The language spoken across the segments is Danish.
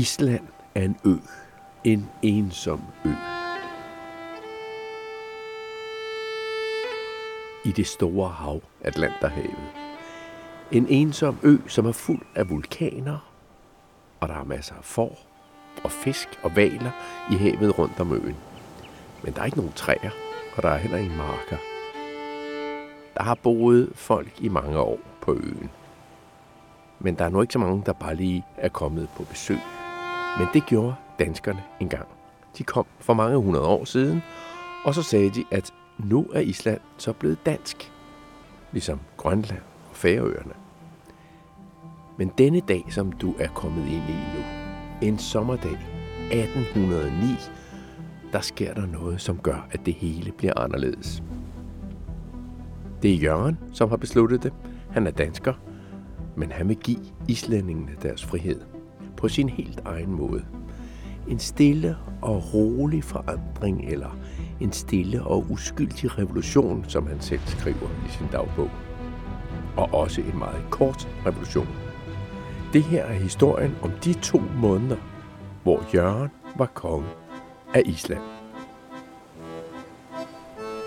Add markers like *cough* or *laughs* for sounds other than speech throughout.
Island er en ø. En ensom ø. I det store hav, Atlanterhavet. En ensom ø, som er fuld af vulkaner, og der er masser af får og fisk og valer i havet rundt om øen. Men der er ikke nogen træer, og der er heller ingen marker. Der har boet folk i mange år på øen. Men der er nu ikke så mange, der bare lige er kommet på besøg. Men det gjorde danskerne engang. De kom for mange hundrede år siden, og så sagde de, at nu er Island så blevet dansk. Ligesom Grønland og Færøerne. Men denne dag, som du er kommet ind i nu, en sommerdag 1809, der sker der noget, som gør, at det hele bliver anderledes. Det er Jørgen, som har besluttet det. Han er dansker, men han vil give islændingene deres frihed på sin helt egen måde. En stille og rolig forandring eller en stille og uskyldig revolution, som han selv skriver i sin dagbog. Og også en meget kort revolution. Det her er historien om de to måneder, hvor Jørgen var konge af Island.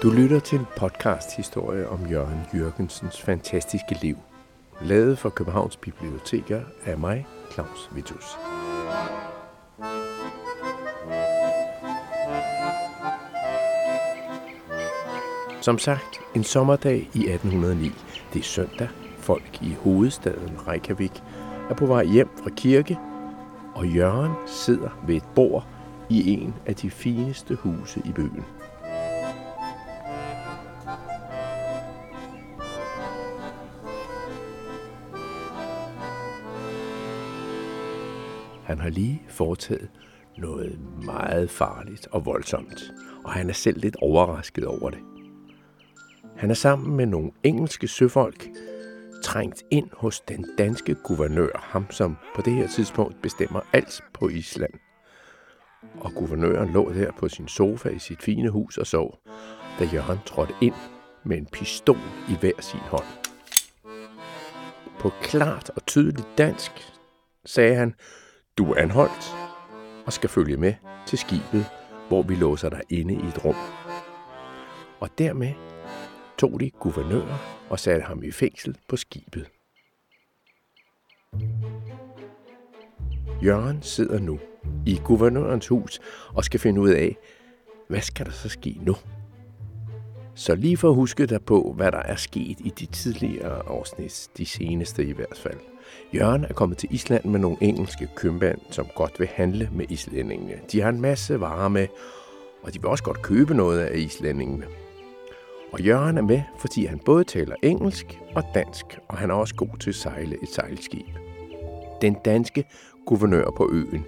Du lytter til en podcast-historie om Jørgen Jørgensens fantastiske liv, lavet for Københavns Biblioteker af mig, Claus Vitus. Som sagt, en sommerdag i 1809. Det er søndag. Folk i hovedstaden Reykjavik er på vej hjem fra kirke, og Jørgen sidder ved et bord i en af de fineste huse i byen. Han har lige foretaget noget meget farligt og voldsomt, og han er selv lidt overrasket over det. Han er sammen med nogle engelske søfolk trængt ind hos den danske guvernør, ham som på det her tidspunkt bestemmer alt på Island. Og guvernøren lå der på sin sofa i sit fine hus og sov, da Jørgen trådte ind med en pistol i hver sin hånd. På klart og tydeligt dansk sagde han, du er anholdt og skal følge med til skibet, hvor vi låser dig inde i et rum. Og dermed tog de guvernøren og satte ham i fængsel på skibet. Jørgen sidder nu i guvernørens hus og skal finde ud af, hvad skal der så ske nu? Så lige for at huske dig på, hvad der er sket i de tidligere afsnit, de seneste i hvert fald. Jørgen er kommet til Island med nogle engelske købmænd, som godt vil handle med islændingene. De har en masse varer med, og de vil også godt købe noget af islændingene. Og Jørgen er med, fordi han både taler engelsk og dansk, og han er også god til at sejle et sejlskib. Den danske guvernør på øen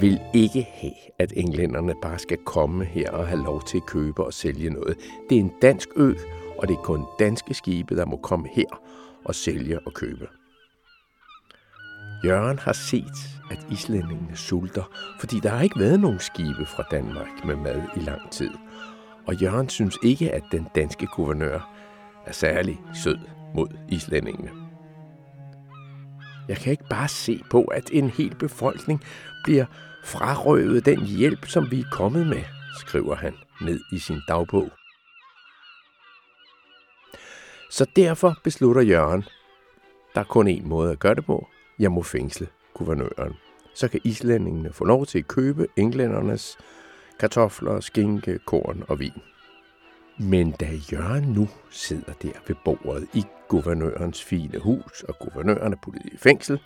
vil ikke have, at englænderne bare skal komme her og have lov til at købe og sælge noget. Det er en dansk ø, og det er kun danske skibe, der må komme her og sælge og købe. Jørgen har set, at islændingene sulter, fordi der har ikke været nogen skibe fra Danmark med mad i lang tid. Og Jørgen synes ikke, at den danske guvernør er særlig sød mod islændingene. Jeg kan ikke bare se på, at en hel befolkning bliver frarøvet den hjælp, som vi er kommet med, skriver han ned i sin dagbog. Så derfor beslutter Jørgen, der er kun én måde at gøre det på. Jeg må fængsle guvernøren. Så kan islændingene få lov til at købe englændernes kartofler, skinke, korn og vin. Men da Jørgen nu sidder der ved bordet i guvernørens fine hus, og guvernøren er puttet i fængsel,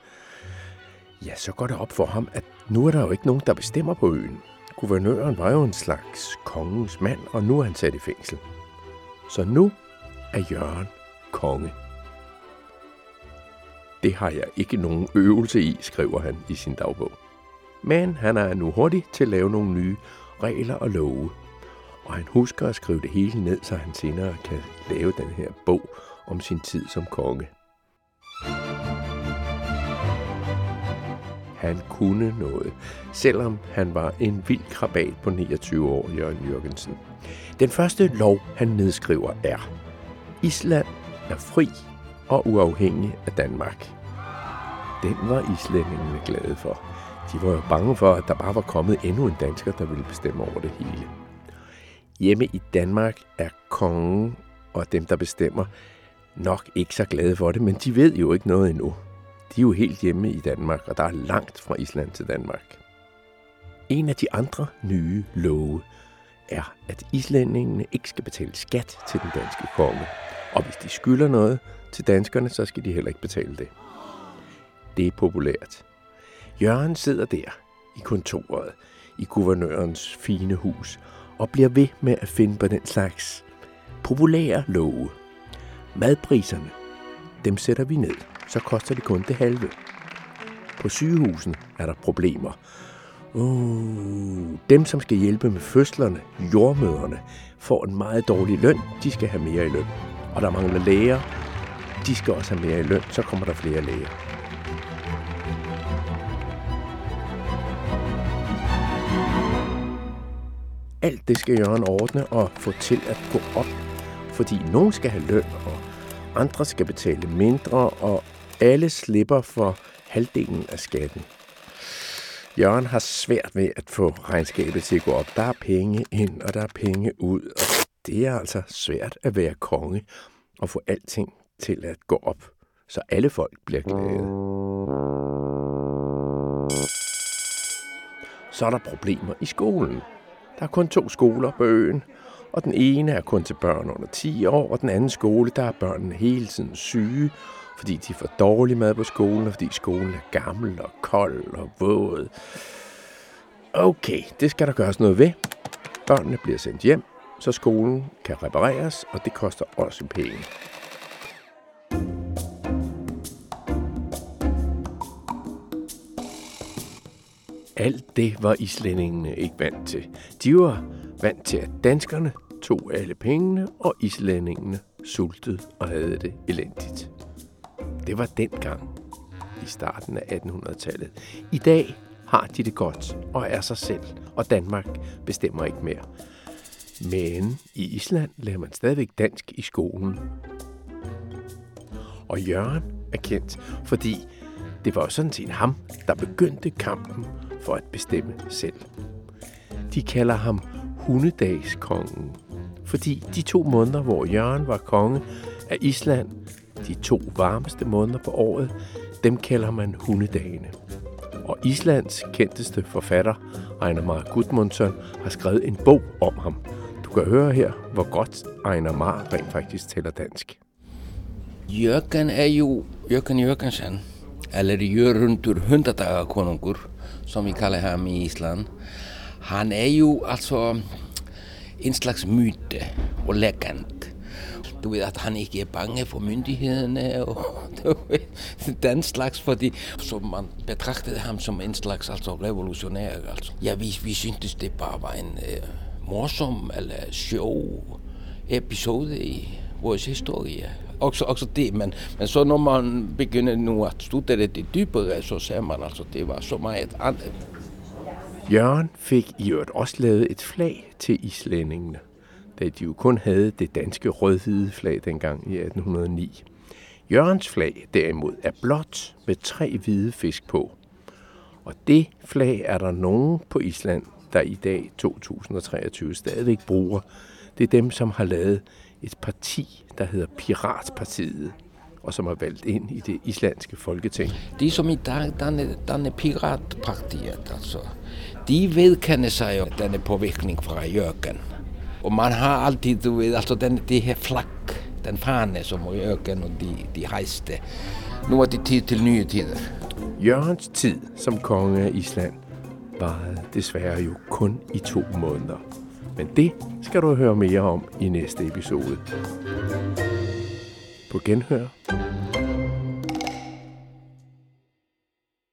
ja, så går det op for ham, at nu er der jo ikke nogen, der bestemmer på øen. Guvernøren var jo en slags kongens mand, og nu er han sat i fængsel. Så nu er Jørgen konge. Det har jeg ikke nogen øvelse i, skriver han i sin dagbog. Men han er nu hurtig til at lave nogle nye regler og love. Og han husker at skrive det hele ned, så han senere kan lave den her bog om sin tid som konge. Han kunne noget, selvom han var en vild krabat på 29 år, Jørgen Jørgensen. Den første lov, han nedskriver, er Island er fri og uafhængig af Danmark. Den var islændingene glade for. De var jo bange for, at der bare var kommet endnu en dansker, der ville bestemme over det hele. Hjemme i Danmark er kongen og dem, der bestemmer, nok ikke så glade for det, men de ved jo ikke noget endnu. De er jo helt hjemme i Danmark, og der er langt fra Island til Danmark. En af de andre nye love er, at islændingene ikke skal betale skat til den danske konge. Og hvis de skylder noget til danskerne, så skal de heller ikke betale det. Det er populært. Jørgen sidder der i kontoret i guvernørens fine hus og bliver ved med at finde på den slags populære love. Madpriserne, dem sætter vi ned, så koster det kun det halve. På sygehusen er der problemer. Uh, dem, som skal hjælpe med fødslerne, jordmøderne, får en meget dårlig løn. De skal have mere i løn. Og der mangler læger. De skal også have mere i løn. Så kommer der flere læger. Alt det skal Jørgen ordne og få til at gå op. Fordi nogen skal have løn, og andre skal betale mindre, og alle slipper for halvdelen af skatten. Jørgen har svært ved at få regnskabet til at gå op. Der er penge ind, og der er penge ud, og det er altså svært at være konge og få alting til at gå op, så alle folk bliver glade. Så er der problemer i skolen. Der er kun to skoler på øen, og den ene er kun til børn under 10 år, og den anden skole, der er børnene hele tiden syge, fordi de får dårlig mad på skolen, og fordi skolen er gammel og kold og våd. Okay, det skal der gøres noget ved. Børnene bliver sendt hjem, så skolen kan repareres, og det koster også penge. Alt det var islændingene ikke vant til. De var vant til, at danskerne tog alle pengene, og islændingene sultede og havde det elendigt. Det var dengang i starten af 1800-tallet. I dag har de det godt og er sig selv, og Danmark bestemmer ikke mere. Men i Island lærer man stadigvæk dansk i skolen. Og Jørgen er kendt, fordi det var sådan set ham, der begyndte kampen for at bestemme selv. De kalder ham hundedagskongen, fordi de to måneder, hvor Jørgen var konge af Island, de to varmeste måneder på året, dem kalder man hundedagene. Og Islands kendteste forfatter, Einar Mar Gudmundsson, har skrevet en bog om ham. Kan høre her, hvor godt Einar Mar rent faktisk taler dansk. Jørgen er jo Jørgen Jørgensen, eller Jørgundur hundadagakonungur, som vi kalder ham i Island. Han er jo altså en slags myte og legend. Du ved, at han ikke er bange for myndighederne og *laughs* du ved, den slags, fordi så man betragtede ham som en slags altså, revolutionær. Altså. Ja, vi, vi syntes det bare var en uh, morsom eller sjov episode i vores historie. Også, også det, men, men så når man begynder nu at studere det dybere, så ser man altså, det var så meget andet. Jørgen fik i øvrigt også lavet et flag til islændingene, da de jo kun havde det danske rødhvide flag dengang i 1809. Jørgens flag derimod er blåt med tre hvide fisk på. Og det flag er der nogen på Island, der i dag 2023 stadigvæk bruger. Det er dem, som har lavet et parti, der hedder Piratpartiet, og som er valgt ind i det islandske folketing. De som i dag danner, danner Piratpartiet, altså, de vedkender sig jo denne påvirkning fra Jørgen. Og man har altid, du ved, altså den, det her flak, den fane som Jørgen og de, de hejste. Nu er det tid til nye tider. Jørgens tid som konge af Island varede desværre jo kun i to måneder. Men det skal du høre mere om i næste episode. På genhør